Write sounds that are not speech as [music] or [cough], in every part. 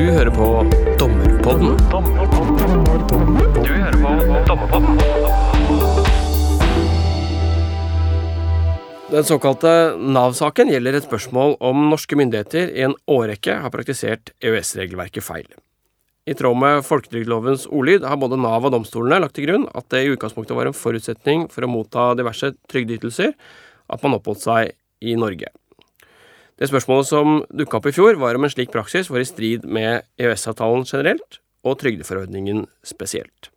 Du hører på Dommerpodden. Du hører på Dommerpodden. Den såkalte Nav-saken gjelder et spørsmål om norske myndigheter i en årrekke har praktisert EØS-regelverket feil. I tråd med folketrygdlovens ordlyd har både Nav og domstolene lagt til grunn at det i utgangspunktet var en forutsetning for å motta diverse trygdeytelser at man oppholdt seg i Norge. Det spørsmålet som dukka opp i fjor, var om en slik praksis var i strid med EØS-avtalen generelt og trygdeforordningen spesielt.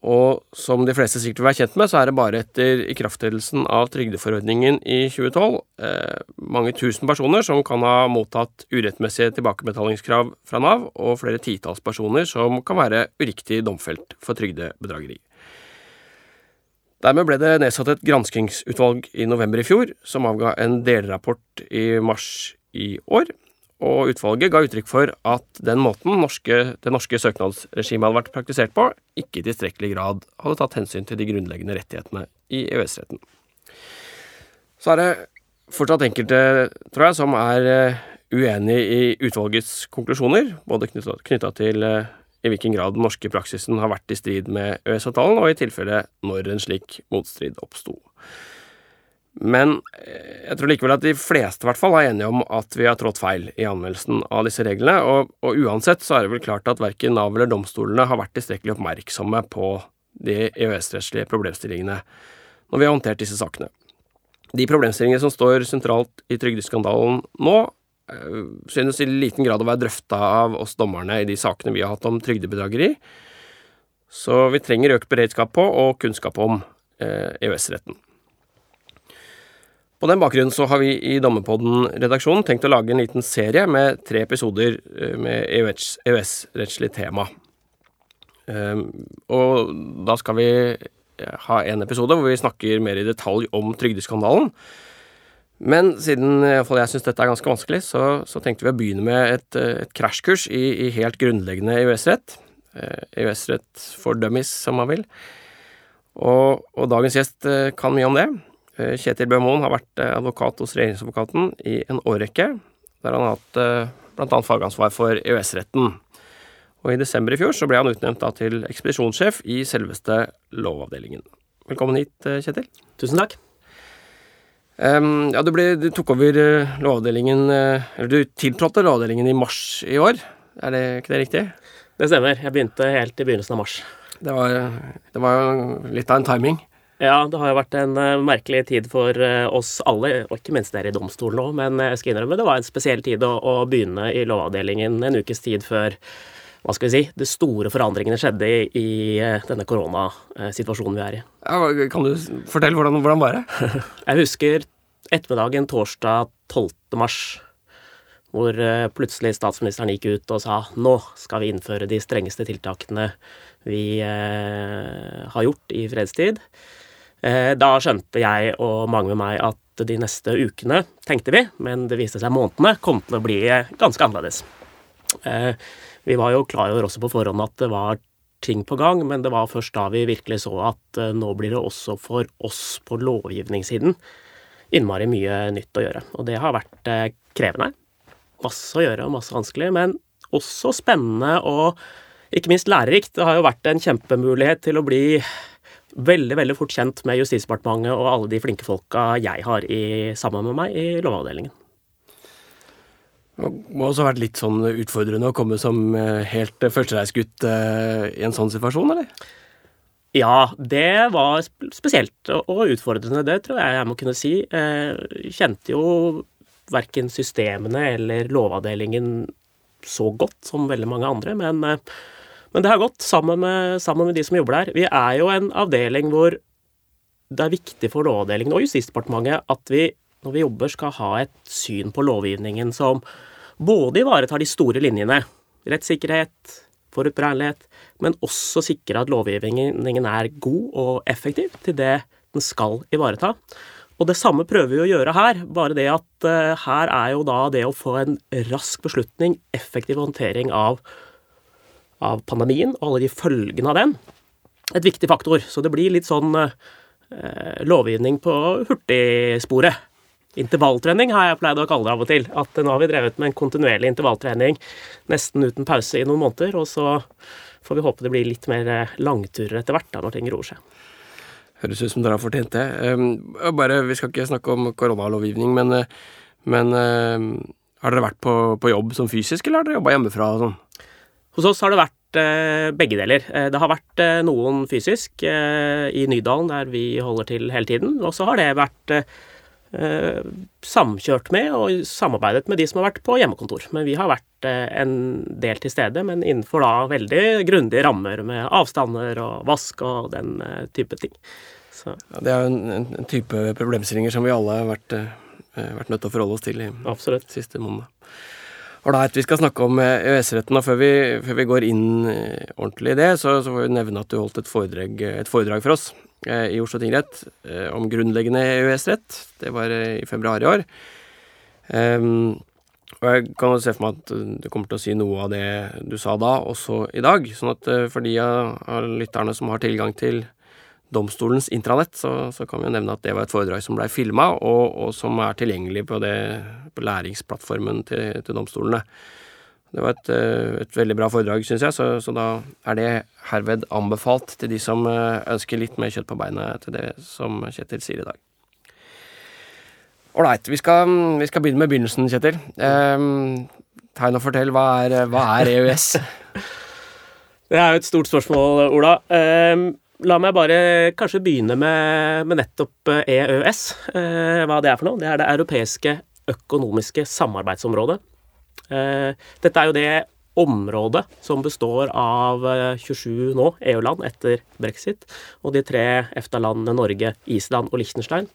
Og som de fleste sikkert vil være kjent med, så er det bare etter ikrafttredelsen av trygdeforordningen i 2012 eh, mange tusen personer som kan ha mottatt urettmessige tilbakebetalingskrav fra Nav, og flere titalls personer som kan være uriktig domfelt for trygdebedrageri. Dermed ble det nedsatt et granskingsutvalg i november i fjor, som avga en delrapport i mars i år. Og utvalget ga uttrykk for at den måten norske, det norske søknadsregimet hadde vært praktisert på, ikke i tilstrekkelig grad hadde tatt hensyn til de grunnleggende rettighetene i EØS-retten. Så er det fortsatt enkelte, tror jeg, som er eh, uenig i utvalgets konklusjoner, både knytta til eh, i hvilken grad den norske praksisen har vært i strid med EØS-avtalen, og i tilfelle når en slik motstrid oppsto. Men eh, jeg tror likevel at de fleste i hvert fall er enige om at vi har trådt feil i anmeldelsen av disse reglene, og, og uansett så er det vel klart at verken Nav eller domstolene har vært tilstrekkelig oppmerksomme på de EØS-rettslige problemstillingene når vi har håndtert disse sakene. De problemstillingene som står sentralt i trygdeskandalen nå, synes i liten grad å være drøfta av oss dommerne i de sakene vi har hatt om trygdebedrageri. Så vi trenger økt beredskap på og kunnskap om eh, EØS-retten. På den bakgrunnen så har vi i Dommerpodden-redaksjonen tenkt å lage en liten serie med tre episoder eh, med EØS-rettslig tema. Og da skal vi ha en episode hvor vi snakker mer i detalj om trygdeskandalen. Men siden jeg syns dette er ganske vanskelig, så, så, tenkte vi å begynne med et, et krasjkurs i, i, helt grunnleggende EØS-rett. EØS-rett eh, for dummies, som man vil. Og, og, dagens gjest eh, kan mye om det. Eh, Kjetil Bømoen har vært advokat hos regjeringsadvokaten i en årrekke, der han har hatt bl.a. fagansvar for EØS-retten. Og i desember i fjor så ble han utnevnt til ekspedisjonssjef i selveste Lovavdelingen. Velkommen hit, Kjetil. Tusen takk. Um, ja, du, ble, du, tok over uh, lovavdelingen uh, Eller du tiltrådte lovavdelingen i mars i år. Er det ikke det riktig? Det stemmer. Jeg begynte helt i begynnelsen av mars. Det var, det var litt av en timing. Ja, det har jo vært en uh, merkelig tid for oss alle, og ikke minst dere i domstolen òg, men jeg skal innrømme det var en spesiell tid å, å begynne i lovavdelingen en ukes tid før hva skal vi si, de store forandringene skjedde i, i eh, denne koronasituasjonen vi er i. Ja, kan du fortelle hvordan, hvordan var det? [laughs] Jeg husker ettermiddagen torsdag 12. mars, hvor eh, plutselig statsministeren gikk ut og sa nå skal vi innføre de strengeste tiltakene vi eh, har gjort i fredstid. Eh, da skjønte jeg og mange med meg at de neste ukene, tenkte vi, men det viste seg månedene, kom til å bli ganske annerledes. Eh, vi var jo klar over også på forhånd at det var ting på gang, men det var først da vi virkelig så at uh, nå blir det også for oss på lovgivningssiden innmari mye nytt å gjøre. Og det har vært uh, krevende. Masse å gjøre og masse vanskelig, men også spennende og ikke minst lærerikt. Det har jo vært en kjempemulighet til å bli veldig veldig fort kjent med Justisdepartementet og alle de flinke folka jeg har i, sammen med meg i Lovavdelingen. Det må også ha vært litt sånn utfordrende å komme som eh, helt eh, førstereisgutt eh, i en sånn situasjon, eller? Ja, det var spesielt og utfordrende, det tror jeg jeg må kunne si. Jeg kjente jo verken systemene eller lovavdelingen så godt som veldig mange andre, men, men det har gått sammen med, sammen med, de som jobber der. Vi er jo en avdeling hvor det er viktig for Lovavdelingen og Justisdepartementet at vi når vi jobber, skal ha et syn på lovgivningen som både ivaretar de store linjene, rettssikkerhet, forutberegnelighet, men også sikre at lovgivningen er god og effektiv til det den skal ivareta. Og det samme prøver vi å gjøre her, bare det at uh, her er jo da det å få en rask beslutning, effektiv håndtering av, av pandemien og alle de følgene av den, et viktig faktor. Så det blir litt sånn uh, lovgivning på hurtigsporet intervalltrening, har jeg pleid å kalle det av og til. At nå har vi drevet med en kontinuerlig intervalltrening nesten uten pause i noen måneder, og så får vi håpe det blir litt mer eh, langturer etter hvert, da, når ting roer seg. Høres ut som dere har fortjent det. Um, bare, Vi skal ikke snakke om koronalovgivning, men, eh, men um, har dere vært på, på, jobb som fysisk, eller har dere jobba hjemmefra? og sånn? Hos oss har det vært eh, begge deler. Det har vært noen fysisk i Nydalen, der vi holder til hele tiden. Og så har det vært samkjørt med og samarbeidet med de som har vært på hjemmekontor. Men vi har vært en del til stede, men innenfor da veldig grundige rammer med avstander og vask og den type ting. Ja, det er jo en, en, type problemstillinger som vi alle har vært, vært nødt til å forholde oss til i Absolutt. siste måned. Ålreit, vi skal snakke om eh, EØS-retten, og før vi, før vi, går inn ordentlig i det, så, så får vi nevne at du holdt et foredrag, et foredrag for oss i Oslo tingrett om grunnleggende EØS-rett. Det var i februar i år. Um, og jeg kan se for meg at du kommer til å si noe av det du sa da, også i dag. Sånn at for de av lytterne som har tilgang til domstolens intranett, så, så, kan vi jo nevne at det var et foredrag som blei filma, og, og, som er tilgjengelig på, det, på læringsplattformen til, til, domstolene. Det var et, eh, et veldig bra foredrag, syns jeg, så, så, da er det herved anbefalt til de som eh, ønsker litt mer kjøtt på beinet til det som Kjetil sier i dag. Ålreit, vi, vi, skal begynne med begynnelsen, Kjetil. Um, Tegn og fortell, hva er, hva er EØS? [laughs] det er jo et stort spørsmål, Ola. Um, La meg bare kanskje begynne med, med nettopp EØS. Eh, e eh, hva det er for noe. Det er det europeiske økonomiske samarbeidsområdet. Eh, dette er jo det området som består av 27 eh, nå EU-land etter brexit, og de tre EFTA-landene Norge, Island og Liechtenstein,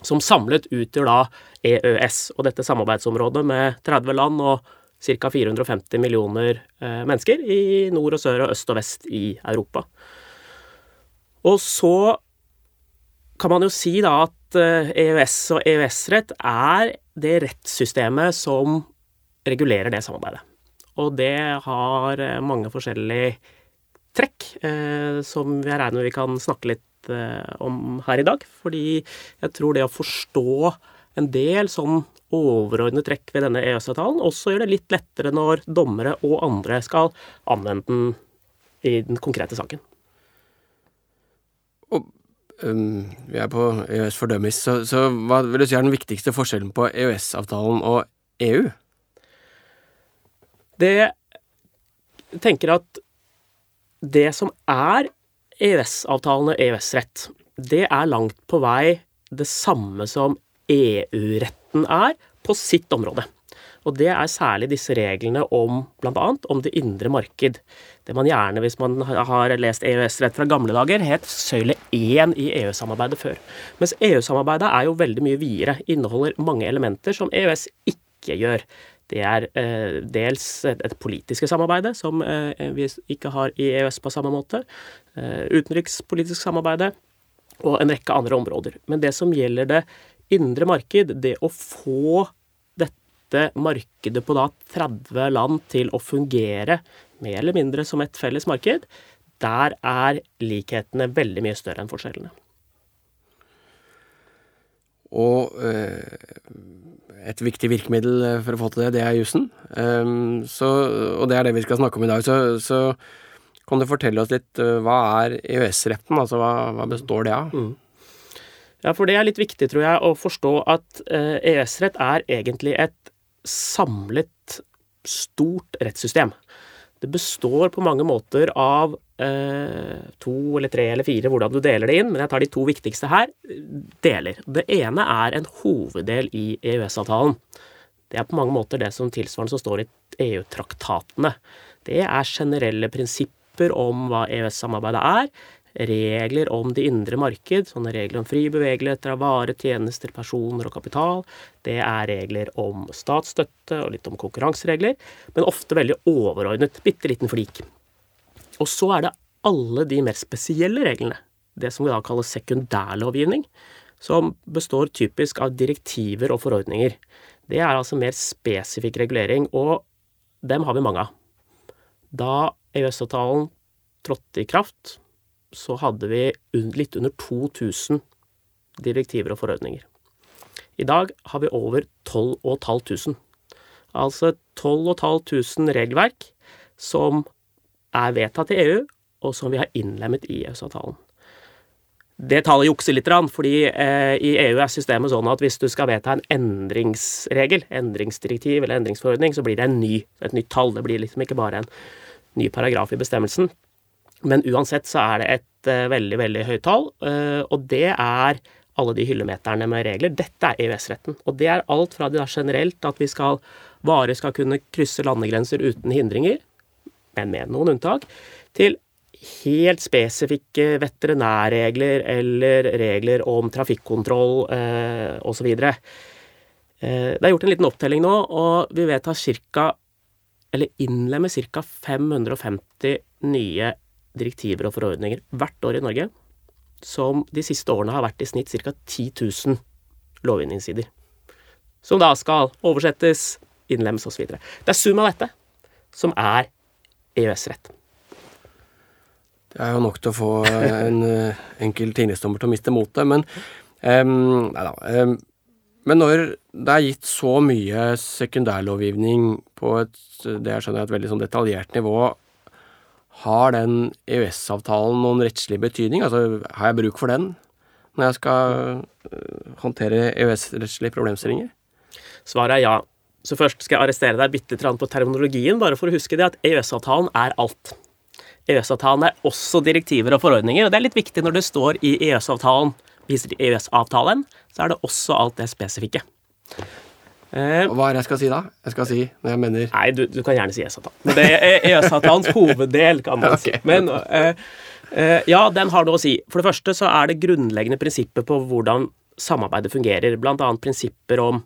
som samlet utgjør da EØS. Og dette samarbeidsområdet med 30 land og ca. 450 millioner eh, mennesker i nord og sør og øst og vest i Europa. Og så kan man jo si da at EØS e og EØS-rett er det rettssystemet som regulerer det samarbeidet. Og det har eh, mange forskjellige trekk, eh, som jeg regner vi kan snakke litt eh, om her i dag. Fordi jeg tror det å forstå en del sånn overordnede trekk ved denne EØS-avtalen også gjør det litt lettere når dommere og andre skal anvende den i den konkrete saken. Og um, vi er på EØS fordømmes, så, så hva vil du si er den viktigste forskjellen på EØS-avtalen og EU? Det tenker at det som er EØS-avtalen og EØS-rett, det er langt på vei det samme som EU-retten er på sitt område. Og det er særlig disse reglene om bl.a. om det indre marked. Det man gjerne, hvis man har lest EØS-rett fra gamle dager, het søyle 1 i EU-samarbeidet før. Mens EU-samarbeidet er jo veldig mye videre, inneholder mange elementer som EØS ikke gjør. Det er eh, dels et, politiske samarbeidet, som eh, vi ikke har i EØS på samme måte. Eh, utenrikspolitisk samarbeide og en rekke andre områder. Men det som gjelder det indre marked, det å få dette markedet på da 30 land til å fungere mer eller mindre som et felles marked, der er likhetene veldig mye større enn forskjellene. Og øh, et viktig virkemiddel eh, for å få til det, det er jussen. Um, og det er det vi skal snakke om i dag. Så, så kan du fortelle oss litt uh, hva er EØS-retten? Altså hva, hva, består det av? Mm. Ja, for det er litt viktig, tror jeg, å forstå at uh, EØS-rett er egentlig et samlet, stort rettssystem. Det består på mange måter av eh, to eller tre eller fire, hvordan du deler det inn, men jeg tar de to viktigste her. Deler. Det ene er en hoveddel i EØS-avtalen. Det er på mange måter det som tilsvarende som står i EU-traktatene. Det er generelle prinsipper om hva EØS-samarbeidet er, regler om det indre marked, sånne regler om fri bevegelighet av varer, tjenester, personer og kapital. Det er regler om statsstøtte og litt om konkurranseregler, men ofte veldig overordnet, bitte liten flik. Og så er det alle de mer spesielle reglene, det som vi da kaller sekundærlovgivning, som består typisk av direktiver og forordninger. Det er altså mer spesifikk regulering, og dem har vi mange av. Da EØS-avtalen trådte i kraft, så hadde vi litt under 2000 direktiver og forordninger. I dag har vi over 12 500. Altså 12 500 regelverk som er vedtatt i EU, og som vi har innlemmet i EØS-avtalen. Det tallet jukser litt, fordi eh, i EU er systemet sånn at hvis du skal vedta en endringsregel, endringsdirektiv eller endringsforordning, så blir det ny, et nytt tall. Det blir liksom ikke bare en ny paragraf i bestemmelsen. Men uansett så er det et eh, veldig, veldig høyt tall, eh, og det er alle de hyllemeterne med regler. Dette er EØS-retten. Og det er alt fra det generelt at vi skal, varer skal kunne krysse landegrenser uten hindringer, men med noen unntak, til helt spesifikke veterinærregler eller regler om trafikkontroll eh, osv. Eh, det er gjort en liten opptelling nå, og vi vet at cirka, eller innlemmer ca. 550 nye direktiver og forordninger hvert år i Norge, som de siste årene har vært i snitt ca. 10 000 lovgivningssider. Som da skal oversettes, innlemmes osv. Det er sum av dette som er EØS-rett. Det er jo nok til å få en uh, enkel tingrettsdommer til å miste motet, men um, Nei da. Um, men når det er gitt så mye sekundærlovgivning på et, det jeg skjønner er et veldig sånn detaljert nivå, har den EØS-avtalen noen rettslig betydning? Altså, har jeg bruk for den når jeg skal uh, håndtere EØS-rettslige problemstillinger? Svaret er ja. Så først skal jeg arrestere deg bitte på terminologien, bare for å huske det at EØS-avtalen er alt. EØS-avtalen er også direktiver og forordninger, og det er litt viktig når det står i EØS-avtalen, Viser EØS-avtalen, så er det også alt det spesifikke. Eh, Hva er det jeg skal si da? Jeg skal si når jeg mener Nei, du, du kan gjerne si EØS-avtalen. Men det er EØS-avtalens hoveddel, kan man [laughs] si. Men eh, eh, ja, den har noe å si. For det første så er det grunnleggende prinsipper på hvordan samarbeidet fungerer. Annet prinsipper om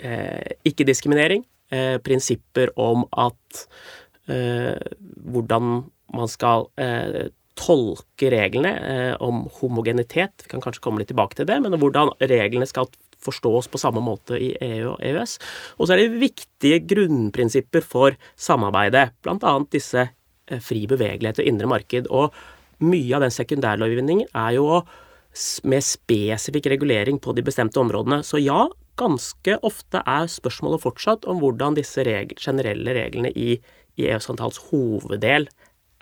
ikke-diskriminering. Eh, prinsipper om at eh, hvordan man skal eh, tolke reglene eh, om homogenitet. Vi kan kanskje komme litt tilbake til det, men hvordan reglene skal forstås på samme måte i EU og EØS. Og så er det viktige grunnprinsipper for samarbeidet, bl.a. disse eh, fri bevegelighet og indre marked. Og mye av den sekundærlovgivningen er jo med spesifikk regulering på de bestemte områdene. Så ja, ganske ofte er spørsmålet fortsatt om hvordan disse regel, generelle reglene i, i EØS-avtalens hoveddel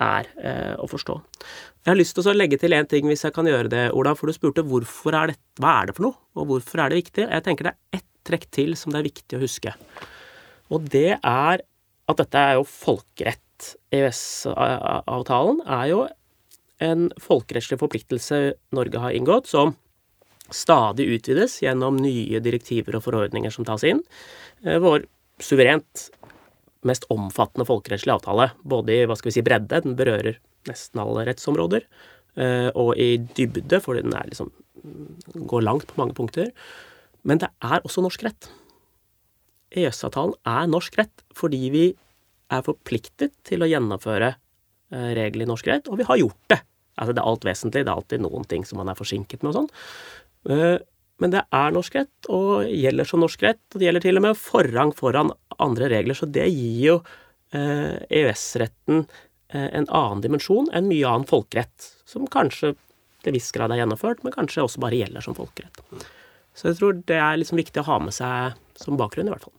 er eh, å forstå. Jeg har lyst til å legge til én ting, hvis jeg kan gjøre det, Ola. For du spurte hvorfor er det, hva er det for noe, og hvorfor er det viktig? Jeg tenker det er ett trekk til som det er viktig å huske. Og det er at dette er jo folkerett. EØS-avtalen er jo en folkerettslig forpliktelse Norge har inngått, som stadig utvides gjennom nye direktiver og forordninger som tas inn. Eh, vår suverent mest omfattende folkerettslige avtale. Både i hva skal vi si, bredde, den berører nesten alle rettsområder, eh, og i dybde, fordi den er liksom går langt på mange punkter. Men det er også norsk rett. EØS-avtalen er norsk rett fordi vi er forpliktet til å gjennomføre eh, regler i norsk rett, og vi har gjort det. Altså Det er alt vesentlig, det er alltid noen ting som man er forsinket med og sånn. Eh, men det er norsk rett, og gjelder som norsk rett. Og det gjelder til og med forrang foran andre regler. Så det gir jo eh, EØS-retten eh, en annen dimensjon enn mye annen folkerett, som kanskje til viss grad er gjennomført, men kanskje også bare gjelder som folkerett. Så jeg tror det er liksom viktig å ha med seg som bakgrunn, i hvert fall.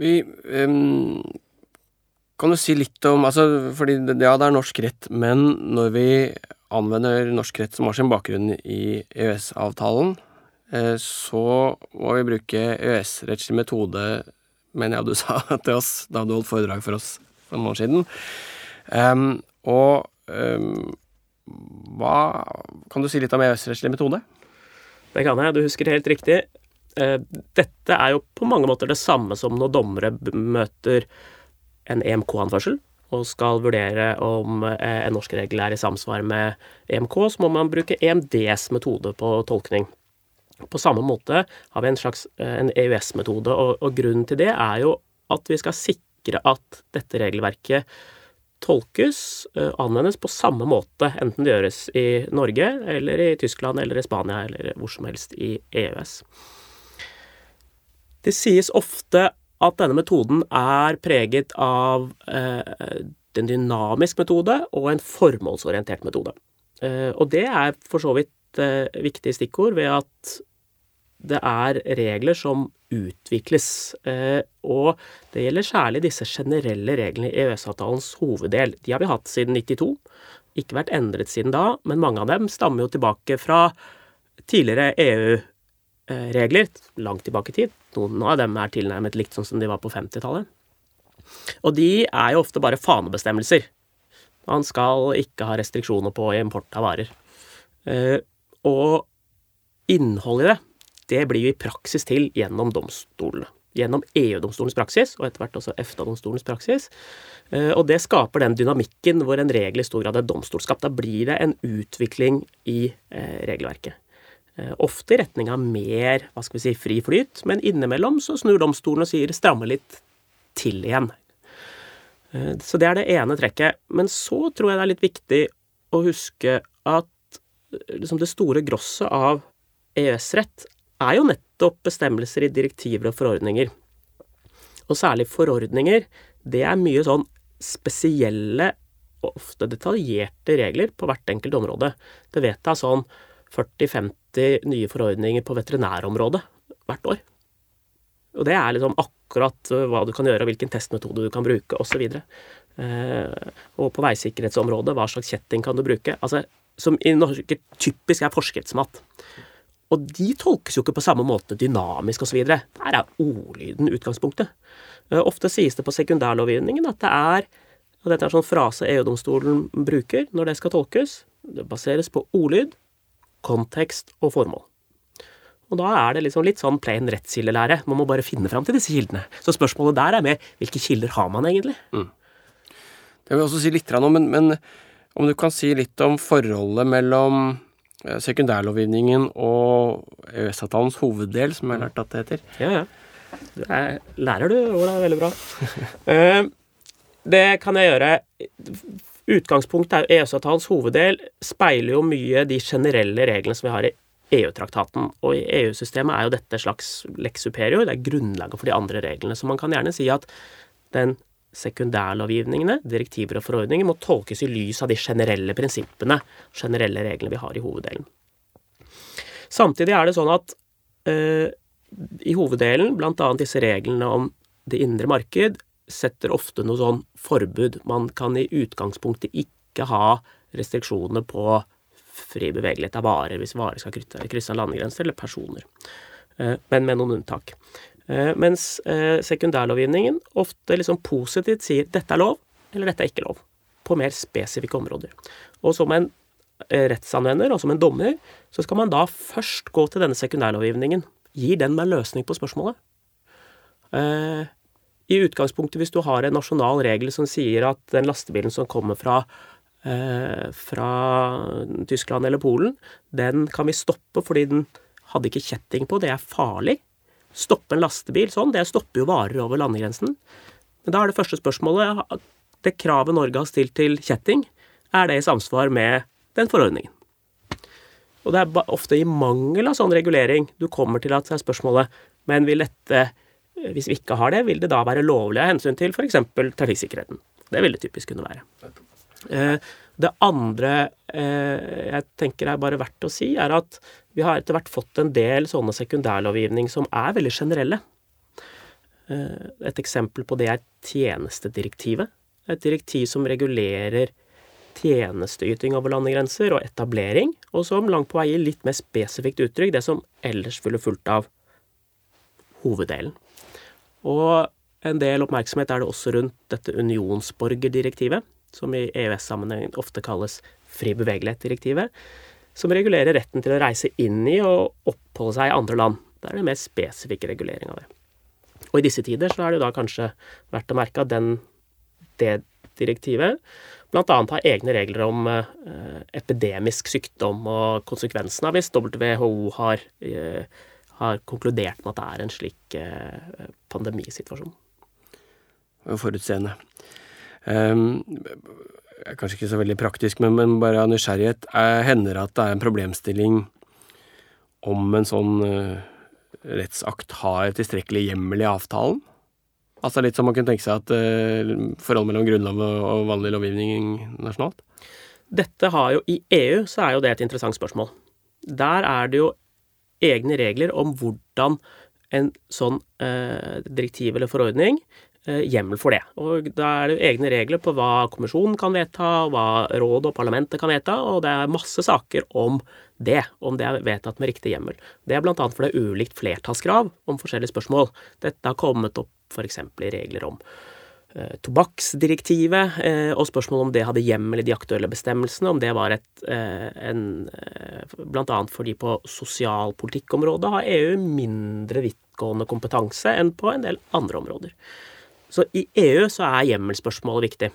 Vi um, Kan jo si litt om altså, fordi Ja, det er norsk rett, men når vi anvender norsk rett som har sin bakgrunn i EØS-avtalen, eh, så må vi bruke EØS-rettslig metode, mener jeg du [laughs] sa til oss da du holdt foredrag for oss for noen år siden. Um, og um, hva Kan du si litt om EØS-rettslig metode? Det kan jeg. Du husker helt riktig. Eh, dette er jo på mange måter det samme som når dommere møter en EMK-anførsel og skal vurdere om eh, en norsk regel er i samsvar med EMK, så må man bruke EMDs metode på tolkning. På samme måte har vi en slags eh, en EØS-metode, og, og, grunnen til det er jo at vi skal sikre at dette regelverket tolkes, uh, anvendes på samme måte, enten det gjøres i Norge eller i Tyskland eller i Spania eller hvor som helst i EØS. Det sies ofte at denne metoden er preget av eh, en dynamisk metode og en formålsorientert metode. Eh, og det er for så vidt et uh, stikkord ved at det er regler som utvikles. Og det gjelder særlig disse generelle reglene i EØS-avtalens hoveddel. De har vi hatt siden 92. Ikke vært endret siden da, men mange av dem stammer jo tilbake fra tidligere EU-regler, langt tilbake i tid. Noen av dem er tilnærmet likt sånn som de var på 50-tallet. Og de er jo ofte bare fanebestemmelser. Man skal ikke ha restriksjoner på import av varer. Eh, og innholdet i det, det blir jo i praksis til gjennom domstolene. Gjennom EU-domstolens praksis, og etter hvert også EFTA-domstolens praksis. Eh, og det skaper den dynamikken hvor en regel i stor grad er domstolskapt. Da blir det en utvikling i eh, regelverket. Ofte i retning av mer hva skal vi si, fri flyt, men innimellom så snur domstolen og sier stramme litt til igjen. Eh, så det er det ene trekket. Men så tror jeg det er litt viktig å huske at eh, liksom det store grosset av EØS-rett er jo nettopp bestemmelser i direktiver og forordninger. Og særlig forordninger. Det er mye sånn spesielle og ofte detaljerte regler på hvert enkelt område. Det jeg sånn 40-50 nye forordninger på veterinærområdet hvert år. Og det er liksom akkurat eh, hva du kan gjøre, og hvilken testmetode du kan bruke, osv. Eh, og på veisikkerhetsområdet, hva slags kjetting kan du bruke? Altså, som i Norge typisk er forskriftsmat. Og de tolkes jo ikke på samme måte dynamisk osv. Der er ordlyden utgangspunktet. Eh, ofte sies det på sekundærlovgivningen at det er og dette er en sånn frase EU-domstolen bruker når det skal tolkes. Det baseres på ordlyd, kontekst og formål. Og da er det liksom litt sånn plain rettskildelære. Man må bare finne fram til disse kildene. Så spørsmålet der er mer hvilke kilder har man egentlig? Mm. Det vil jeg også si litt om, men, men om du kan si litt om forholdet mellom eh, sekundærlovgivningen og EØS-avtalens hoveddel, som jeg har lært at det heter. Ja, ja. Det er, lærer du, Ola. Veldig bra. uh, [laughs] det kan jeg gjøre. Utgangspunktet er jo EØS-avtalens hoveddel speiler jo mye de generelle reglene som vi har i EU-traktaten. Og i EU-systemet er jo dette slags lex superior, det er grunnlaget for de andre reglene. Så man kan gjerne si at den sekundærlovgivningene, direktiver og forordninger, må tolkes i lys av de generelle prinsippene, generelle reglene vi har i hoveddelen. Samtidig er det sånn at øh, i hoveddelen, bl.a. disse reglene om det indre marked, setter ofte noe sånn forbud. Man kan i utgangspunktet ikke ha restriksjoner på fri bevegelighet av varer hvis varer skal krysse landegrenser, eller personer. Eh, men med noen unntak. Eh, mens eh, sekundærlovgivningen ofte liksom positivt sier 'dette er lov', eller 'dette er ikke lov', på mer spesifikke områder. Og som en rettsanvender og som en dommer, så skal man da først gå til denne sekundærlovgivningen. Gir den meg løsning på spørsmålet? I utgangspunktet, hvis du har en nasjonal regel som sier at den lastebilen som kommer fra Eh, fra Tyskland eller Polen, den kan vi stoppe fordi den hadde ikke kjetting på. Det er farlig. Stoppe en lastebil sånn, det stopper jo varer over landegrensen. Men da er det første spørsmålet Det kravet Norge har stilt til kjetting, er det i samsvar med den forordningen? Og det er ofte i mangel av sånn regulering du kommer til at det er spørsmålet Men vil dette, hvis vi ikke har det, vil det da være lovlig av hensyn til f.eks. trafikksikkerheten? Det vil det typisk kunne være. Eh, det andre eh, jeg tenker er bare verdt å si, er at vi har etter hvert fått en del sånne sekundærlovgivning som er veldig generelle. Eh, et eksempel på det er tjenestedirektivet. Et direktiv som regulerer tjenesteyting over landegrenser og etablering, og som langt på vei gir litt mer spesifikt uttrykk det som ellers ville fulgt av hoveddelen. Og en del oppmerksomhet er det også rundt dette unionsborgerdirektivet, som i EØS-sammenheng ofte kalles fri bevegelighet-direktivet, som regulerer retten til å reise inn i og oppholde seg i andre land. Det er det mer spesifikke regulering av det. Og i disse tider så er det da kanskje verdt å merke at den, det direktivet bl.a. har egne regler om eh, epidemisk sykdom og konsekvensene hvis WHO har, eh, har, konkludert med at det er en slik eh, pandemisituasjon. Forutseende. Um, kanskje ikke så veldig praktisk, men, men bare av nysgjerrighet. hender det at det er en problemstilling om en sånn uh, rettsakt har tilstrekkelig hjemmel i avtalen? Altså litt som man kunne tenke seg at uh, forhold mellom grunnlov og vanlig lovgivning nasjonalt? Dette har jo I EU så er jo det et interessant spørsmål. Der er det jo egne regler om hvordan en sånn eh, direktiv eller forordning eh, hjemmel for det. Og da er det egne regler på hva kommisjonen kan vedta, hva rådet og parlamentet kan vedta, og det er masse saker om det, om det er vedtatt med riktig hjemmel. Det er bl.a. for det er ulikt flertallskrav om forskjellige spørsmål. Dette har kommet opp f.eks. i regler om tobakksdirektivet, eh, og spørsmålet om det hadde hjemmel i de aktuelle bestemmelsene, om det var et eh, en Blant annet fordi på sosialpolitikkområdet har EU mindre vidtgående kompetanse enn på en del andre områder. Så i EU så er hjemmelsspørsmålet viktig.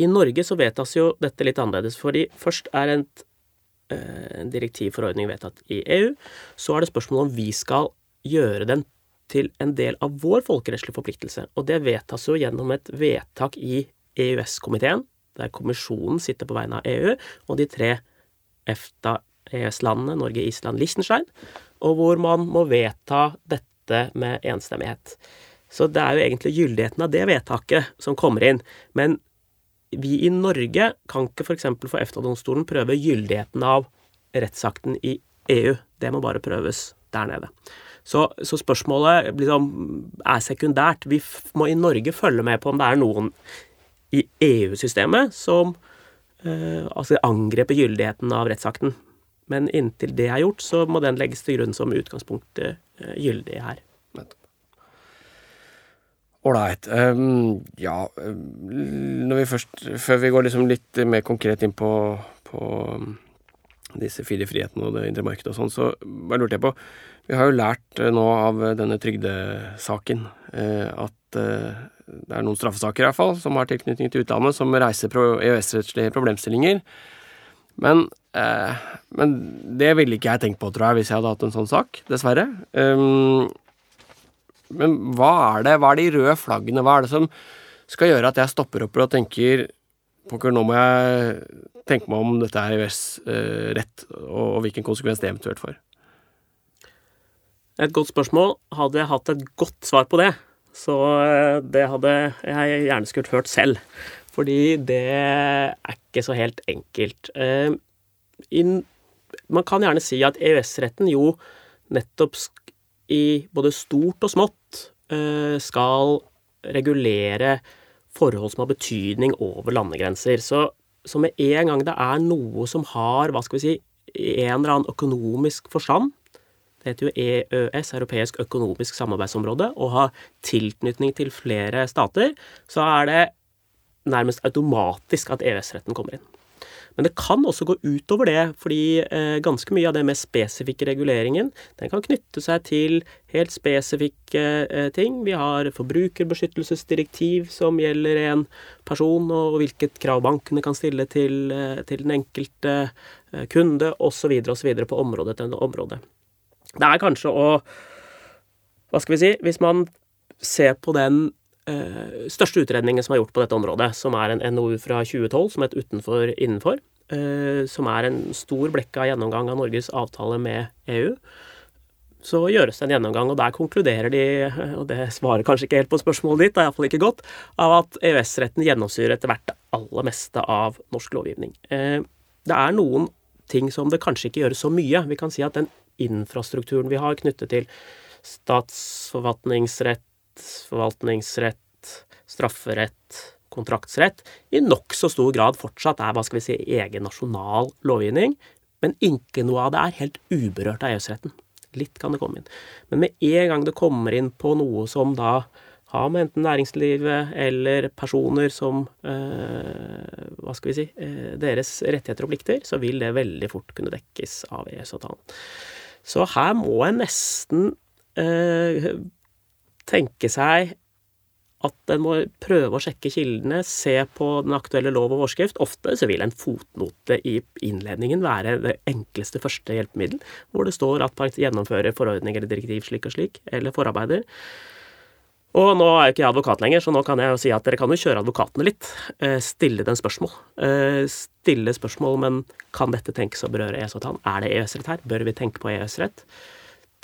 I Norge så vedtas jo dette litt annerledes, fordi først er en direktivforordning vedtatt i EU, så er det spørsmål om vi skal gjøre den til en del av vår folkerettslige forpliktelse. Og det vedtas jo gjennom et vedtak i EØS-komiteen, der kommisjonen sitter på vegne av EU, og de tre EFTA-EØS-landene, Norge, Island, Liechtenstein, og hvor man må vedta dette med enstemmighet. Så det er jo egentlig gyldigheten av det vedtaket som kommer inn. Men vi i Norge kan ikke f.eks. for, for EFTA-domstolen prøve gyldigheten av rettsakten i EU. Det må bare prøves der nede. Så, så spørsmålet liksom, er sekundært. Vi må i Norge følge med på om det er noen i EU-systemet som eh, altså angreper gyldigheten av rettsakten. Men inntil det er gjort, så må den legges til grunn som utgangspunkt eh, gyldig her. Ålreit. Um, ja Når vi først, Før vi går liksom litt mer konkret inn på, på disse fire frihetene og det indre markedet og sånn, så bare lurte jeg på vi har jo lært eh, nå av eh, denne trygdesaken eh, at det er noen straffesaker i hvert fall som har tilknytning til utlandet, som reiser EØS-rettslige problemstillinger. Men, men, det ville ikke jeg tenkt på, tror jeg, hvis jeg hadde hatt en sånn sak. Dessverre. Ehm, men hva er det? Hva er de røde flaggene? Hva er det som skal gjøre at jeg stopper opp og tenker Pokker, nå må jeg tenke meg om dette er EØS-rett, og hvilken konsekvens det eventuelt får. Et godt spørsmål. Hadde jeg hatt et godt svar på det, så eh, det hadde jeg gjerne skulle hørt selv. Fordi det er ikke så helt enkelt. Eh, man kan gjerne si at EØS-retten jo nettopp i både stort og smått eh, skal regulere forhold som har betydning over landegrenser. Så, så med en gang det er noe som har, hva skal vi si, en eller annen økonomisk forstand, det heter jo EØS, europeisk økonomisk samarbeidsområde, og har tilknytning til flere stater, så er det nærmest automatisk at EØS-retten kommer inn. Men det kan også gå utover det, fordi eh, ganske mye av det med spesifikke reguleringen, den kan knytte seg til helt spesifikke eh, ting. Vi har forbrukerbeskyttelsesdirektiv som gjelder en person, og hvilket krav bankene kan stille til, eh, til den enkelte kunde, osv., osv. på område etter område. Det er kanskje å Hva skal vi si Hvis man ser på den eh, største utredningen som er gjort på dette området, som er en NOU fra 2012 som het Utenfor innenfor, eh, som er en stor blekka gjennomgang av Norges avtale med EU, så gjøres det en gjennomgang, og der konkluderer de, og det svarer kanskje ikke helt på spørsmålet ditt, det er iallfall ikke godt, av at EØS-retten gjennomsyrer etter hvert det aller meste av norsk lovgivning. Uh, det er noen ting som det kanskje ikke gjøres så mye. Vi kan si at den infrastrukturen vi har knyttet til statsforvaltningsrett, forvaltningsrett, strafferett, kontraktsrett, i nokså stor grad fortsatt er hva skal vi si, egen nasjonal lovgivning, men ikke noe av det er helt uberørt av EØS-retten. Litt kan det komme inn. Men med en gang det kommer inn på noe som da har med enten næringslivet eller personer som eh, Hva skal vi si eh, Deres rettigheter og plikter, så vil det veldig fort kunne dekkes av EØS-avtalen. Så her må en nesten eh, tenke seg at en må prøve å sjekke kildene, se på den aktuelle lov og forskrift. Ofte så vil en fotnote i innledningen være det enkleste første hjelpemiddel, hvor det står at gjennomfører forordning eller direktiv slik og slik, eller forarbeider. Og nå er jo ikke jeg advokat lenger, så nå kan jeg jo si at dere kan jo kjøre advokatene litt. Eh, stille dem spørsmål. Eh, stille spørsmål, men kan dette tenkes å berøre EØS-avtalen? Er det EØS-rett her? Bør vi tenke på EØS-rett?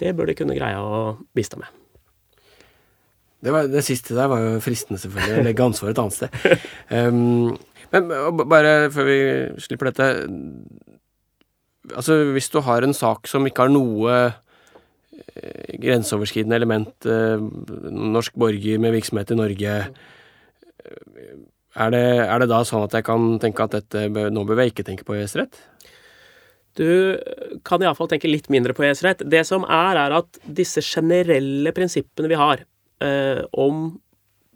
Det bør de kunne greie å bistå med. Det, var, det, siste der var jo fristende, selvfølgelig. Å legge ansvaret et annet sted. Um, [laughs] men bare før vi slipper dette Altså, hvis du har en sak som ikke har noe grenseoverskridende element, eh, norsk borger med virksomhet i Norge, eh, er det, er det da sånn at jeg kan tenke at dette, nå bør jeg ikke tenke på EØS-rett? Du kan iallfall tenke litt mindre på EØS-rett. Det som er, er at disse generelle prinsippene vi har eh, om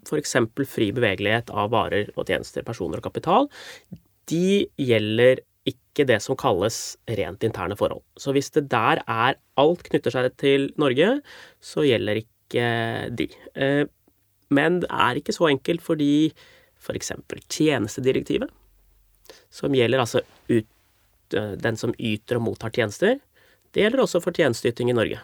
f.eks. fri bevegelighet av varer og tjenester, personer og kapital, de gjelder ikke det som kalles rent interne forhold. Så hvis det der er alt knytter seg til Norge, så gjelder ikke de. Eh, Men det er ikke så enkelt fordi f.eks. tjenestedirektivet, som gjelder altså ut, eh, den som yter og mottar tjenester, det gjelder også for tjenesteyting i Norge.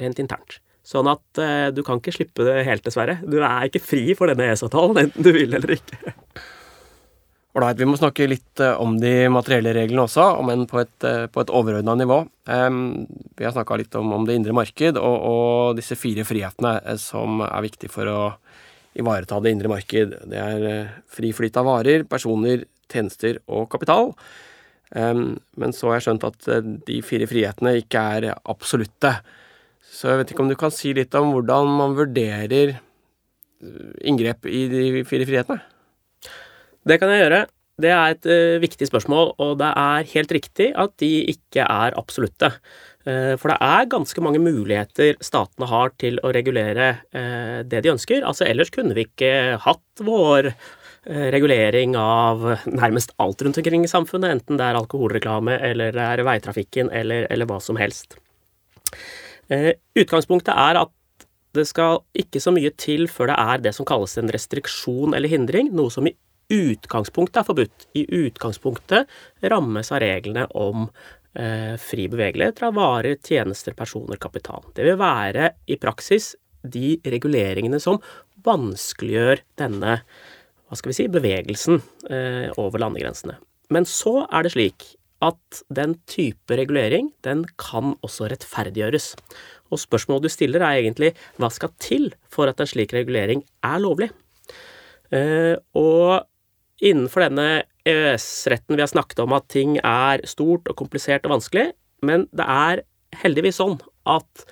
Rent internt. Sånn at eh, du kan ikke slippe det helt, dessverre. Du er ikke fri for denne EØS-avtalen, enten du vil eller ikke. Ålreit, vi må snakke litt eh, om de materielle reglene også, om enn på et, eh, på overordna nivå. Vi har snakka litt om, om det indre marked og, og disse fire frihetene eh, som er viktige for å ivareta det indre marked. Det er fri flyt av varer, personer, tjenester og kapital. Men så har jeg skjønt at de fire frihetene ikke er absolutte. Så jeg vet ikke om du kan si litt om hvordan man vurderer inngrep i de fire frihetene? Det kan jeg gjøre. Det er et uh, viktig spørsmål, og det er helt riktig at de ikke er absolutte. Uh, for det er ganske mange muligheter statene har til å regulere uh, det de ønsker. Altså Ellers kunne vi ikke hatt vår regulering av nærmest alt rundt omkring i samfunnet, enten det er alkoholreklame eller det er veitrafikken eller, eller hva som helst. Utgangspunktet er at det skal ikke så mye til før det er det som kalles en restriksjon eller hindring, noe som i utgangspunktet er forbudt. I utgangspunktet rammes av reglene om eh, fri bevegelighet av varer, tjenester, personer, kapital. Det vil være i praksis de reguleringene som vanskeliggjør denne hva skal vi si, bevegelsen eh, over landegrensene. Men så er det slik at den type regulering, den kan også rettferdiggjøres. Og spørsmålet du stiller er egentlig hva skal til for at en slik regulering er lovlig? Eh, og innenfor denne EØS-retten vi har snakket om at ting er stort og komplisert og vanskelig, men det er heldigvis sånn at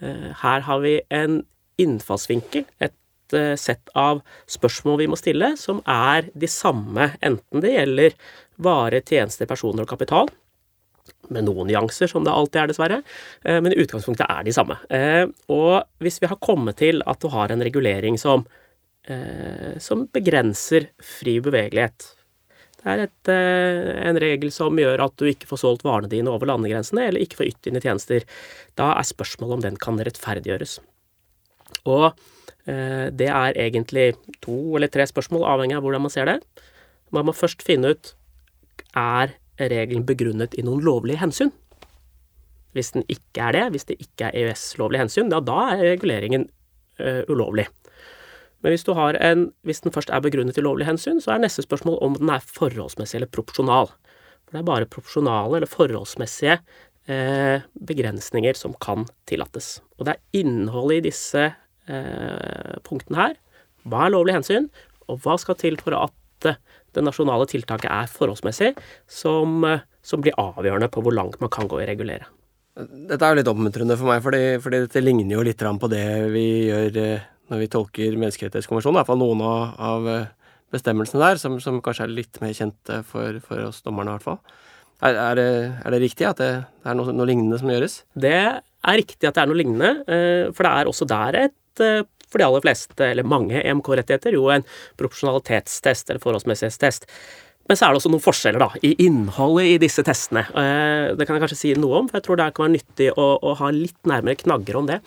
eh, her har vi en innfallsvinkel, et eh, sett av spørsmål vi må stille, som er de samme, enten det gjelder varer, tjenester, personer og kapital, med noen nyanser, som det alltid er, dessverre, eh, men i utgangspunktet er de samme. Eh, Og hvis vi har kommet til at du har en regulering som, som begrenser fri bevegelighet Det er et, eh, en regel som gjør at du ikke får solgt varene dine over landegrensene, eller ikke får ytt dine tjenester. Da er spørsmålet om den kan rettferdiggjøres. Og eh, det er egentlig to eller tre spørsmål, avhengig av hvordan man ser det. Man må først finne ut er regelen begrunnet i noen lovlige hensyn. Hvis den ikke er det, hvis det ikke er EØS-lovlige hensyn, ja, da er reguleringen ø, ulovlig. Men hvis, en, hvis den først er begrunnet i lovlig hensyn, så er neste spørsmål om den er forholdsmessig eller proporsjonal. For det er bare proporsjonale eller forholdsmessige eh, begrensninger som kan tillates. Og det er innholdet i disse eh, punktene her. Hva er lovlig hensyn, og hva skal til for at eh, det nasjonale tiltaket er forholdsmessig, som, eh, som blir avgjørende på hvor langt man kan gå i regulere. Dette er jo litt oppmuntrende for meg, fordi, fordi dette ligner jo litt på det vi gjør eh, når vi tolker menneskerettighetskonvensjonen. I hvert fall noen av, eh, bestemmelsene der, som, som kanskje er litt mer kjente for, for oss dommerne, i hvert fall. Er, er, det, er det riktig at det, det er noe, noe lignende som gjøres? Det er riktig at det er noe lignende, eh, for det er også der et eh, for de aller fleste, eller mange EMK-rettigheter, jo en proporsjonalitetstest eller forholdsmessighetstest. Men så er det også noen forskjeller da, i innholdet i disse testene. Det kan jeg kanskje si noe om, for jeg tror det kan være nyttig å, å ha litt nærmere knagger om det.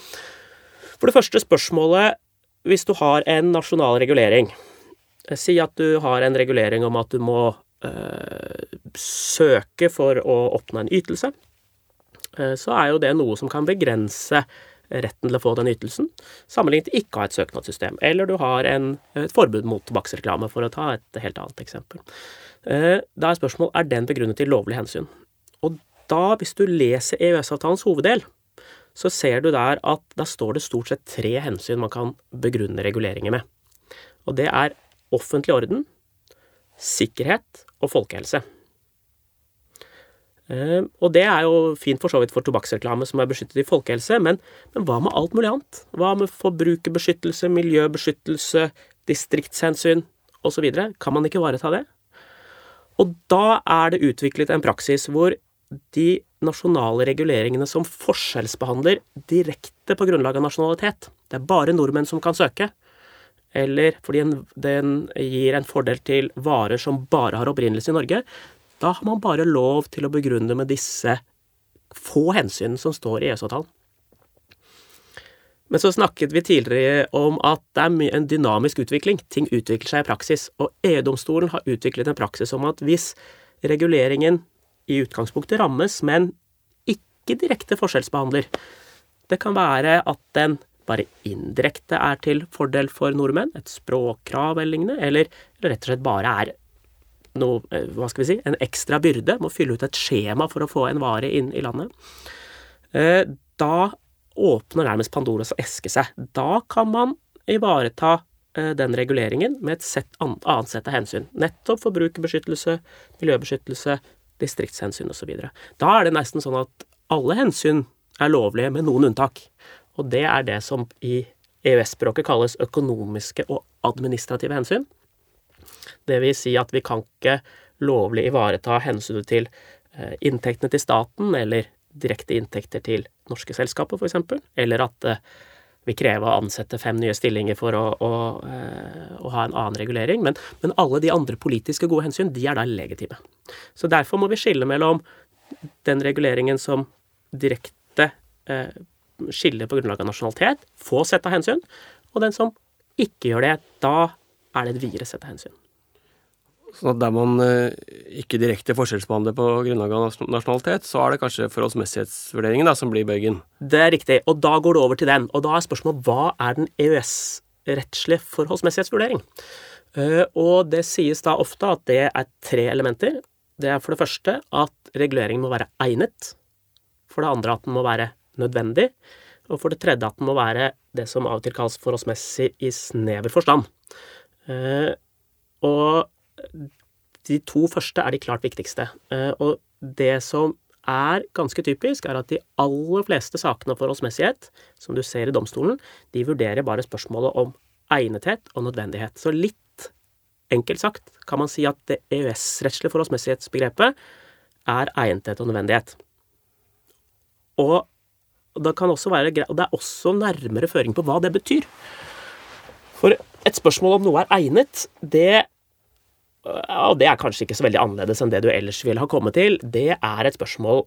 For det første spørsmålet, hvis du har en nasjonal regulering eh, Si at du har en regulering om at du må eh, søke for å oppnå en ytelse. Eh, så er jo det noe som kan begrense retten til å få den ytelsen, sammenlignet ikke ha et søknadssystem. Eller du har en, et forbud mot tobakksreklame, for å ta et helt annet eksempel. Eh, Da er spørsmålet er den begrunnet i lovlig hensyn. Og da, hvis du leser EØS-avtalens hoveddel, så ser du der at da står det stort sett tre hensyn man kan begrunne reguleringer med. Og det er offentlig orden, sikkerhet og folkehelse. Eh, og det er jo fint for så vidt for tobakksreklame som er beskyttet i folkehelse, men, men hva med alt mulig annet? Hva med forbrukerbeskyttelse, miljøbeskyttelse, distriktshensyn osv.? Kan man ikke ivareta det? Og da er det utviklet en praksis hvor de nasjonale reguleringene som forskjellsbehandler direkte på grunnlag av nasjonalitet Det er bare nordmenn som kan søke. Eller fordi den gir en fordel til varer som bare har opprinnelse i Norge. Da har man bare lov til å begrunne med disse få hensynene som står i EØS-avtalen. Men så snakket vi tidligere om at det er en dynamisk utvikling. Ting utvikler seg i praksis. Og EU-domstolen har utviklet en praksis om at hvis reguleringen i utgangspunktet rammes, men ikke direkte forskjellsbehandler Det kan være at den bare indirekte er til fordel for nordmenn, et språkkrav eller lignende, eller, rett og slett bare er noe, eh, hva skal vi si, en ekstra byrde, må fylle ut et skjema for å få en vare inn i landet. Eh, da åpner nærmest Pandoras eske seg. Da kan man ivareta eh, den reguleringen med et sett, annet sett av hensyn. Nettopp forbrukerbeskyttelse, miljøbeskyttelse, distriktshensyn osv. Da er det nesten sånn at alle hensyn er lovlige, med noen unntak. Og det er det som i EØS-språket kalles økonomiske og administrative hensyn. Det vil si at vi kan ikke lovlig ivareta hensynet til eh, inntektene til staten, eller direkte inntekter til norske selskaper, f.eks., eller at eh, vi krever å ansette fem nye stillinger for å, å, eh, å ha en annen regulering. Men, men, alle de andre politiske gode hensyn, de er da legitime. Så derfor må vi skille mellom den reguleringen som direkte eh, skiller på grunnlag av nasjonalitet, få sett av hensyn, og den som ikke gjør det. Da er det et videre sett av hensyn. Sånn at der man eh, ikke direkte forskjellsbehandler på grunnlag av nasjonalitet, så er det kanskje forholdsmessighetsvurderingen da, som blir bøygen? Det er riktig, og da går det over til den. Og da er spørsmålet hva er den EØS-rettslige forholdsmessighetsvurdering? Uh, og det sies da ofte at det er tre elementer. Det er for det første at reguleringen må være egnet. For det andre at den må være nødvendig. Og for det tredje at den må være det som av og til kalles forholdsmessig i snever forstand. Uh, og de to første er de klart viktigste. Eh, og det som er ganske typisk, er at de aller fleste sakene om forholdsmessighet, som du ser i domstolen, de vurderer bare spørsmålet om egnethet og nødvendighet. Så litt enkelt sagt kan man si at det EØS-rettslige forholdsmessighetsbegrepet er egnethet og nødvendighet. Og det kan også være og det er også nærmere føring på hva det betyr. For et spørsmål om noe er egnet, det og det er kanskje ikke så veldig annerledes enn det du ellers ville ha kommet til, det er et spørsmål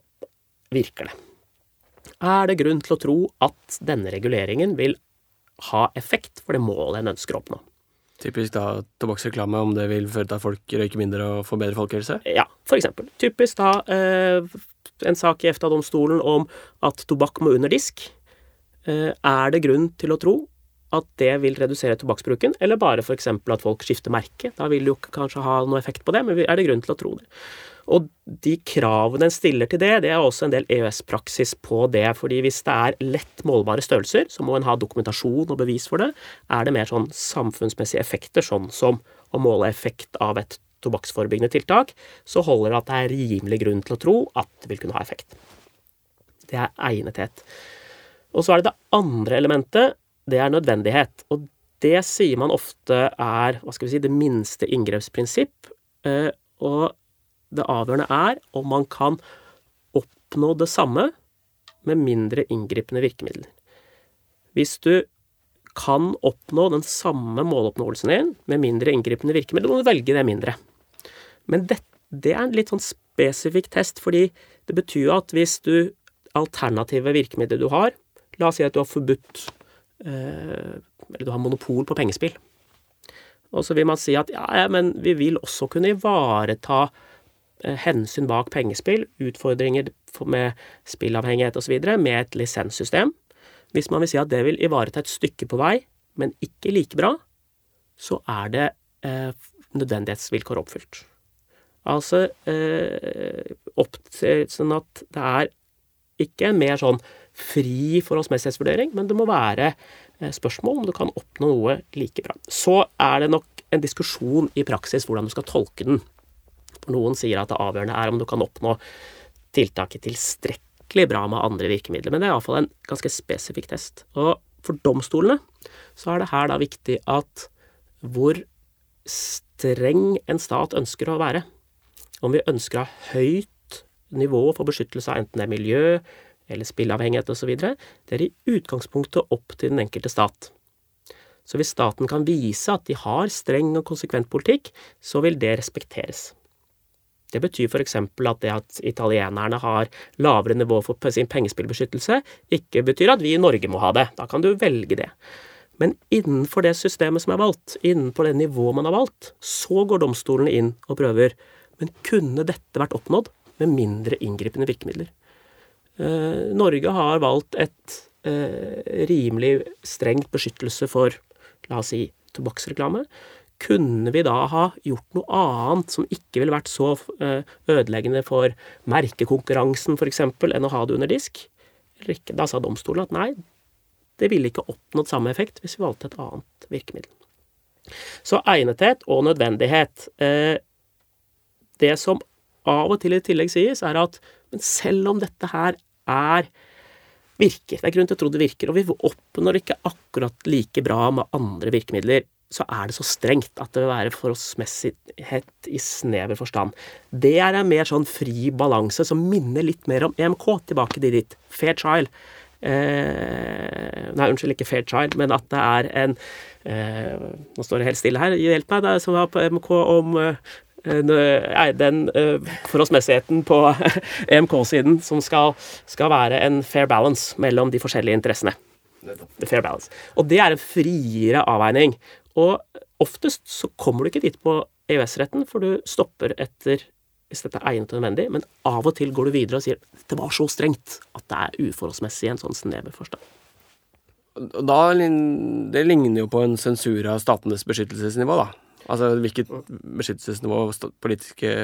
virker det. Er det grunn til å tro at denne reguleringen vil ha effekt for det målet en ønsker å oppnå? Typisk da tobakksreklame, om det vil føre til at folk røyker mindre og får bedre folkehelse? Ja, for eksempel. Typisk da eh, en sak i EFTA-domstolen om at tobakk må under disk. Eh, er det grunn til å tro at det vil redusere tobakksbruken, eller bare f.eks. at folk skifter merke. Da vil det jo kanskje ha noe effekt på det, men er det grunn til å tro det? Og de kravene en stiller til det, det er også en del EØS-praksis på det. fordi hvis det er lett målbare størrelser, så må en ha dokumentasjon og bevis for det. Er det mer sånn samfunnsmessige effekter, sånn som å måle effekt av et tobakksforebyggende tiltak, så holder det at det er rimelig grunn til å tro at det vil kunne ha effekt. Det er egnethet. Og så er det det andre elementet, det er nødvendighet. Og det sier man ofte er hva skal vi si, det minste inngrepsprinsipp. Eh, og det avgjørende er om man kan oppnå det samme med mindre inngripende virkemidler. Hvis du kan oppnå den samme måloppnåelsen din med mindre inngripende virkemidler, må du velge det mindre. Men det, det er en litt sånn spesifikk test, fordi det betyr jo at hvis du alternative virkemidler du har La oss si at du har forbudt eller du har monopol på pengespill. Og så vil man si at ja, ja, men vi vil også kunne ivareta eh, hensyn bak pengespill, utfordringer med spillavhengighet osv., med et lisenssystem. Hvis man vil si at det vil ivareta et stykke på vei, men ikke like bra, så er det eh, nødvendighetsvilkår oppfylt. Altså eh, opp til sånn at det er ikke mer sånn fri forholdsmessighetsvurdering, men det må være eh, spørsmål om du kan oppnå noe like bra. Så er det nok en diskusjon i praksis hvordan du skal tolke den. For noen sier at det avgjørende er om du kan oppnå tiltaket tilstrekkelig bra med andre virkemidler. Men det er iallfall en ganske spesifikk test. Og for domstolene så er det her da viktig at hvor streng en stat ønsker å være. Om vi ønsker å ha høyt nivå for beskyttelse av enten det er miljø eller spilleavhengighet osv., det er i utgangspunktet opp til den enkelte stat. Så hvis staten kan vise at de har streng og konsekvent politikk, så vil det respekteres. Det betyr f.eks. at det at italienerne har lavere nivå for sin pengespillbeskyttelse, ikke betyr at vi i Norge må ha det. Da kan du velge det. Men innenfor det systemet som er valgt, innenfor det nivået man har valgt, så går domstolene inn og prøver. Men kunne dette vært oppnådd med mindre inngripende virkemidler? Eh, Norge har valgt et eh, rimelig strengt beskyttelse for, la oss si, tobakksreklame. Kunne vi da ha gjort noe annet som ikke ville vært så eh, ødeleggende for merkekonkurransen f.eks., enn å ha det under disk? Da sa domstolen at nei, det ville ikke oppnådd samme effekt hvis vi valgte et annet virkemiddel. Så egnethet og nødvendighet. Det som av og til i tillegg sies, er at selv om dette her er virker, det er grunn til å tro det virker, og vi oppnår ikke akkurat like bra med andre virkemidler, så er det så strengt at det vil være forholdsmessighet i snever forstand. Det er en mer sånn fri balanse som minner litt mer om EMK, tilbake til ditt fair trial. Eh, nei, unnskyld, ikke fair child, men at det er en eh, Nå står det helt stille her. Hjelp meg, det som var på EMK om eh, den eh, forholdsmessigheten på [laughs] EMK-siden som skal, skal, være en fair balance mellom de forskjellige interessene. Fair balance. Og det er en friere avveining. Og oftest så kommer du ikke dit på EØS-retten, for du stopper etter hvis dette er egnet og nødvendig, men av og til går du videre og sier det var så strengt at det er uforholdsmessig i en sånn snever forstand. Da, det ligner jo på en sensur av statenes beskyttelsesnivå, da. Altså hvilket beskyttelsesnivå politiske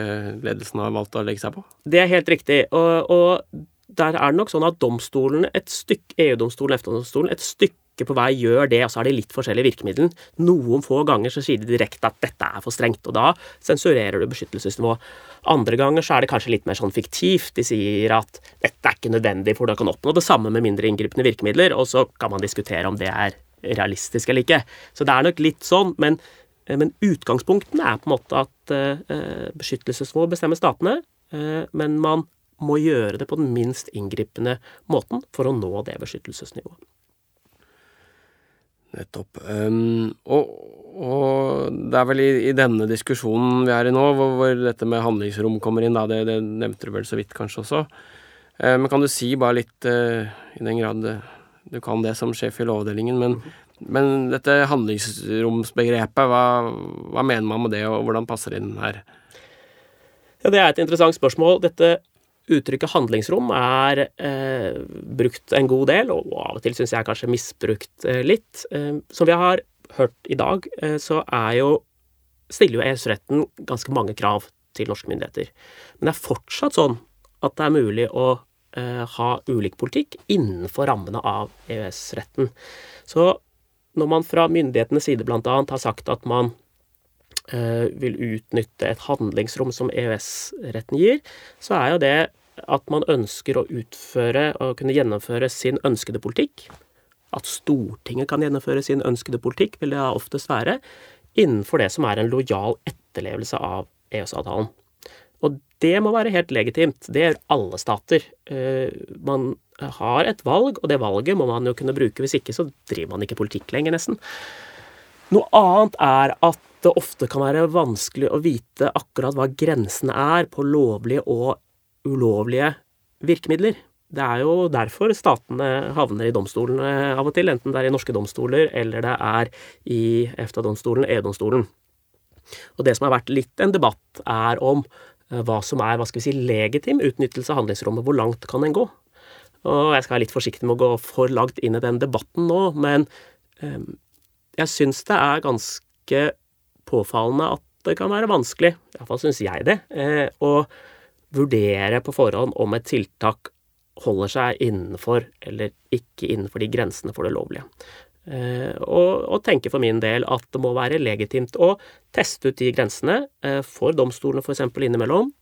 ledelsen har valgt å legge seg på? Det er helt riktig. Og, og der er det nok sånn at domstolen, et stykke, EU-domstolen EFTA-domstolen, et stykke på vei gjør det, og så er de litt forskjellige virkemidler. Noen få ganger så sier de direkte at dette er for strengt, og da sensurerer du beskyttelsesnivået. Andre ganger så er det kanskje litt mer sånn fiktivt. De sier at dette er ikke nødvendig, for du kan oppnå det samme med mindre inngripende virkemidler, og så kan man diskutere om det er realistisk eller ikke. Så det er nok litt sånn, men, men utgangspunktene er på en måte at uh, bestemmer statene, men man må gjøre det på den minst inngripende måten for å nå det beskyttelsesnivået. Nettopp. Um, og, og, det er vel i, i, denne diskusjonen vi er i nå, hvor, hvor dette med handlingsrom kommer inn, da, det, det, nevnte du vel så vidt kanskje også. Uh, men kan du si bare litt, i den grad du kan det som sjef i Lovavdelingen, men, men dette handlingsromsbegrepet, hva, hva, mener man med det, og hvordan passer det inn her? Ja, Det er et interessant spørsmål. Dette Uttrykket handlingsrom er eh, brukt en god del, og av og til syns jeg kanskje misbrukt eh, litt. Eh, som vi har hørt i dag, eh, så er jo stiller jo EØS-retten ganske mange krav til norske myndigheter. Men det er fortsatt sånn at det er mulig å eh, ha ulik politikk innenfor rammene av EØS-retten. Så når man fra myndighetenes side bl.a. har sagt at man eh, vil utnytte et handlingsrom som EØS-retten gir, så er jo det at man ønsker å utføre og kunne gjennomføre sin ønskede politikk. At Stortinget kan gjennomføre sin ønskede politikk, vil det oftest være, innenfor det som er en lojal etterlevelse av EØS-avtalen. Og det må være helt legitimt. Det gjør alle stater. Eh, man har et valg, og det valget må man jo kunne bruke. Hvis ikke så driver man ikke politikk lenger, nesten. Noe annet er at det ofte kan være vanskelig å vite akkurat hva grensene er på lovlige og ulovlige virkemidler. Det er jo derfor statene havner i domstolene av og til, enten det er i norske domstoler eller det er i EFTA-domstolen, EU-domstolen. Og det som har vært litt en debatt, er om eh, hva som er hva skal vi si, legitim utnyttelse av handlingsrommet. Hvor langt kan en gå? Og jeg skal være litt forsiktig med å gå for langt inn i den debatten nå, men um, jeg syns det er ganske påfallende at det kan være vanskelig, iallfall syns jeg det, eh, å vurdere på forhånd om et tiltak holder seg innenfor eller ikke innenfor de grensene for det lovlige. Eh, og, og tenke for min del at det må være legitimt å teste ut de grensene eh, for domstolene f.eks. innimellom.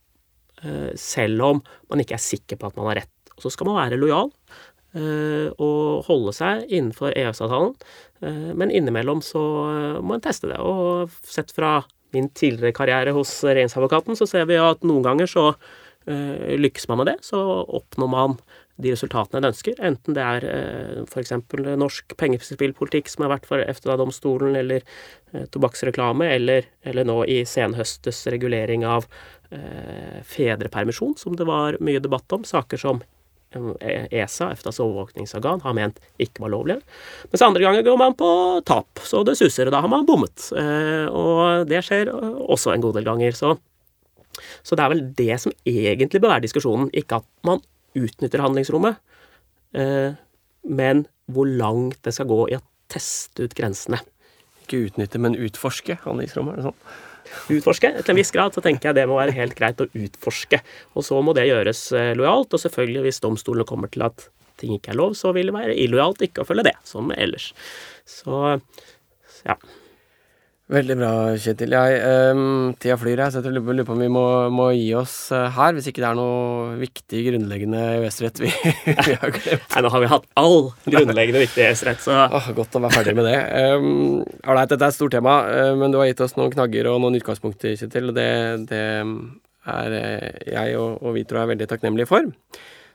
selv om man ikke er sikker på at man har rett. Og så skal man være lojal eh, og holde seg innenfor EØS-avtalen, eh, men innimellom så eh, må en teste det. Og sett fra min tidligere karriere hos regjeringsadvokaten, så ser vi at noen ganger så lykkes man med det. Så oppnår man de resultatene en ønsker, enten det er f.eks. norsk pengespillpolitikk som har vært for EFTA-domstolen, eller tobakksreklame, eller, eller, nå i senhøstes regulering av fedrepermisjon, som det var mye debatt om. Saker som ESA, EFTAs overvåkningsorgan, har ment ikke var lovlig. Mens andre ganger går man på tap, så det suser, og da har man bommet. Og det skjer også en god del ganger. Så, så det er vel det som egentlig bør være diskusjonen, ikke at man utnytter handlingsrommet, eh, men hvor langt det skal gå i å teste ut grensene. Ikke utnytte, men utforske handlingsrommet, er det sånn? Utforske. Til en viss grad så tenker jeg det må være helt greit å utforske. Og så må det gjøres eh, lojalt, og selvfølgelig hvis domstolene kommer til at ting ikke er lov, så vil det være illojalt ikke å følge det, som ellers. Så ja. Veldig bra, Kjetil. Jeg, um, tida flyr, jeg, så jeg lurer på om vi må, må, gi oss uh, her, hvis ikke det er noe viktig, grunnleggende EØS-rett vi, [laughs] vi, har glemt. Nei, nå har vi hatt all grunnleggende viktig EØS-rett, så oh, Godt å være ferdig med det. Um, Ålreit, dette er et stort tema, uh, men du har gitt oss noen knagger og noen utgangspunkter, Kjetil, og det, det er uh, jeg og, og vi tror er veldig takknemlige for.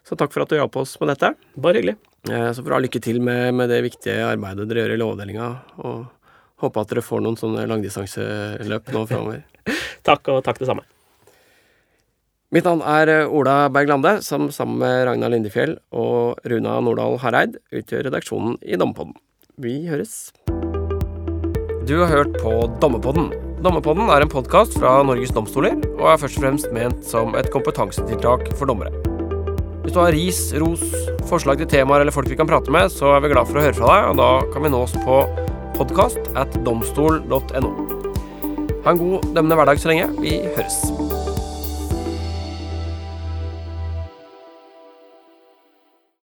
Så takk for at du hjalp oss med dette. Bare hyggelig. Så får du ha lykke til med, med det viktige arbeidet dere gjør i Lovavdelinga. og Håper at dere får noen sånne langdistanseløp nå framover. [laughs] takk, og takk det samme. Mitt navn er eh, Ola Berg Lande, som sammen med Ragnar Lindefjell og Runa Nordahl Hareid utgjør redaksjonen i Dommepodden. Vi høres. Du har hørt på Dommepodden. Dommepodden er en podkast fra Norges domstoler, og er først og fremst ment som et kompetansetiltak for dommere. Hvis du har ris, ros, forslag til temaer eller folk vi kan prate med, så er vi glad for å høre fra deg, og da kan vi nås på podkast at domstol.no. Ha en god dømmende hverdag så lenge. Vi høres.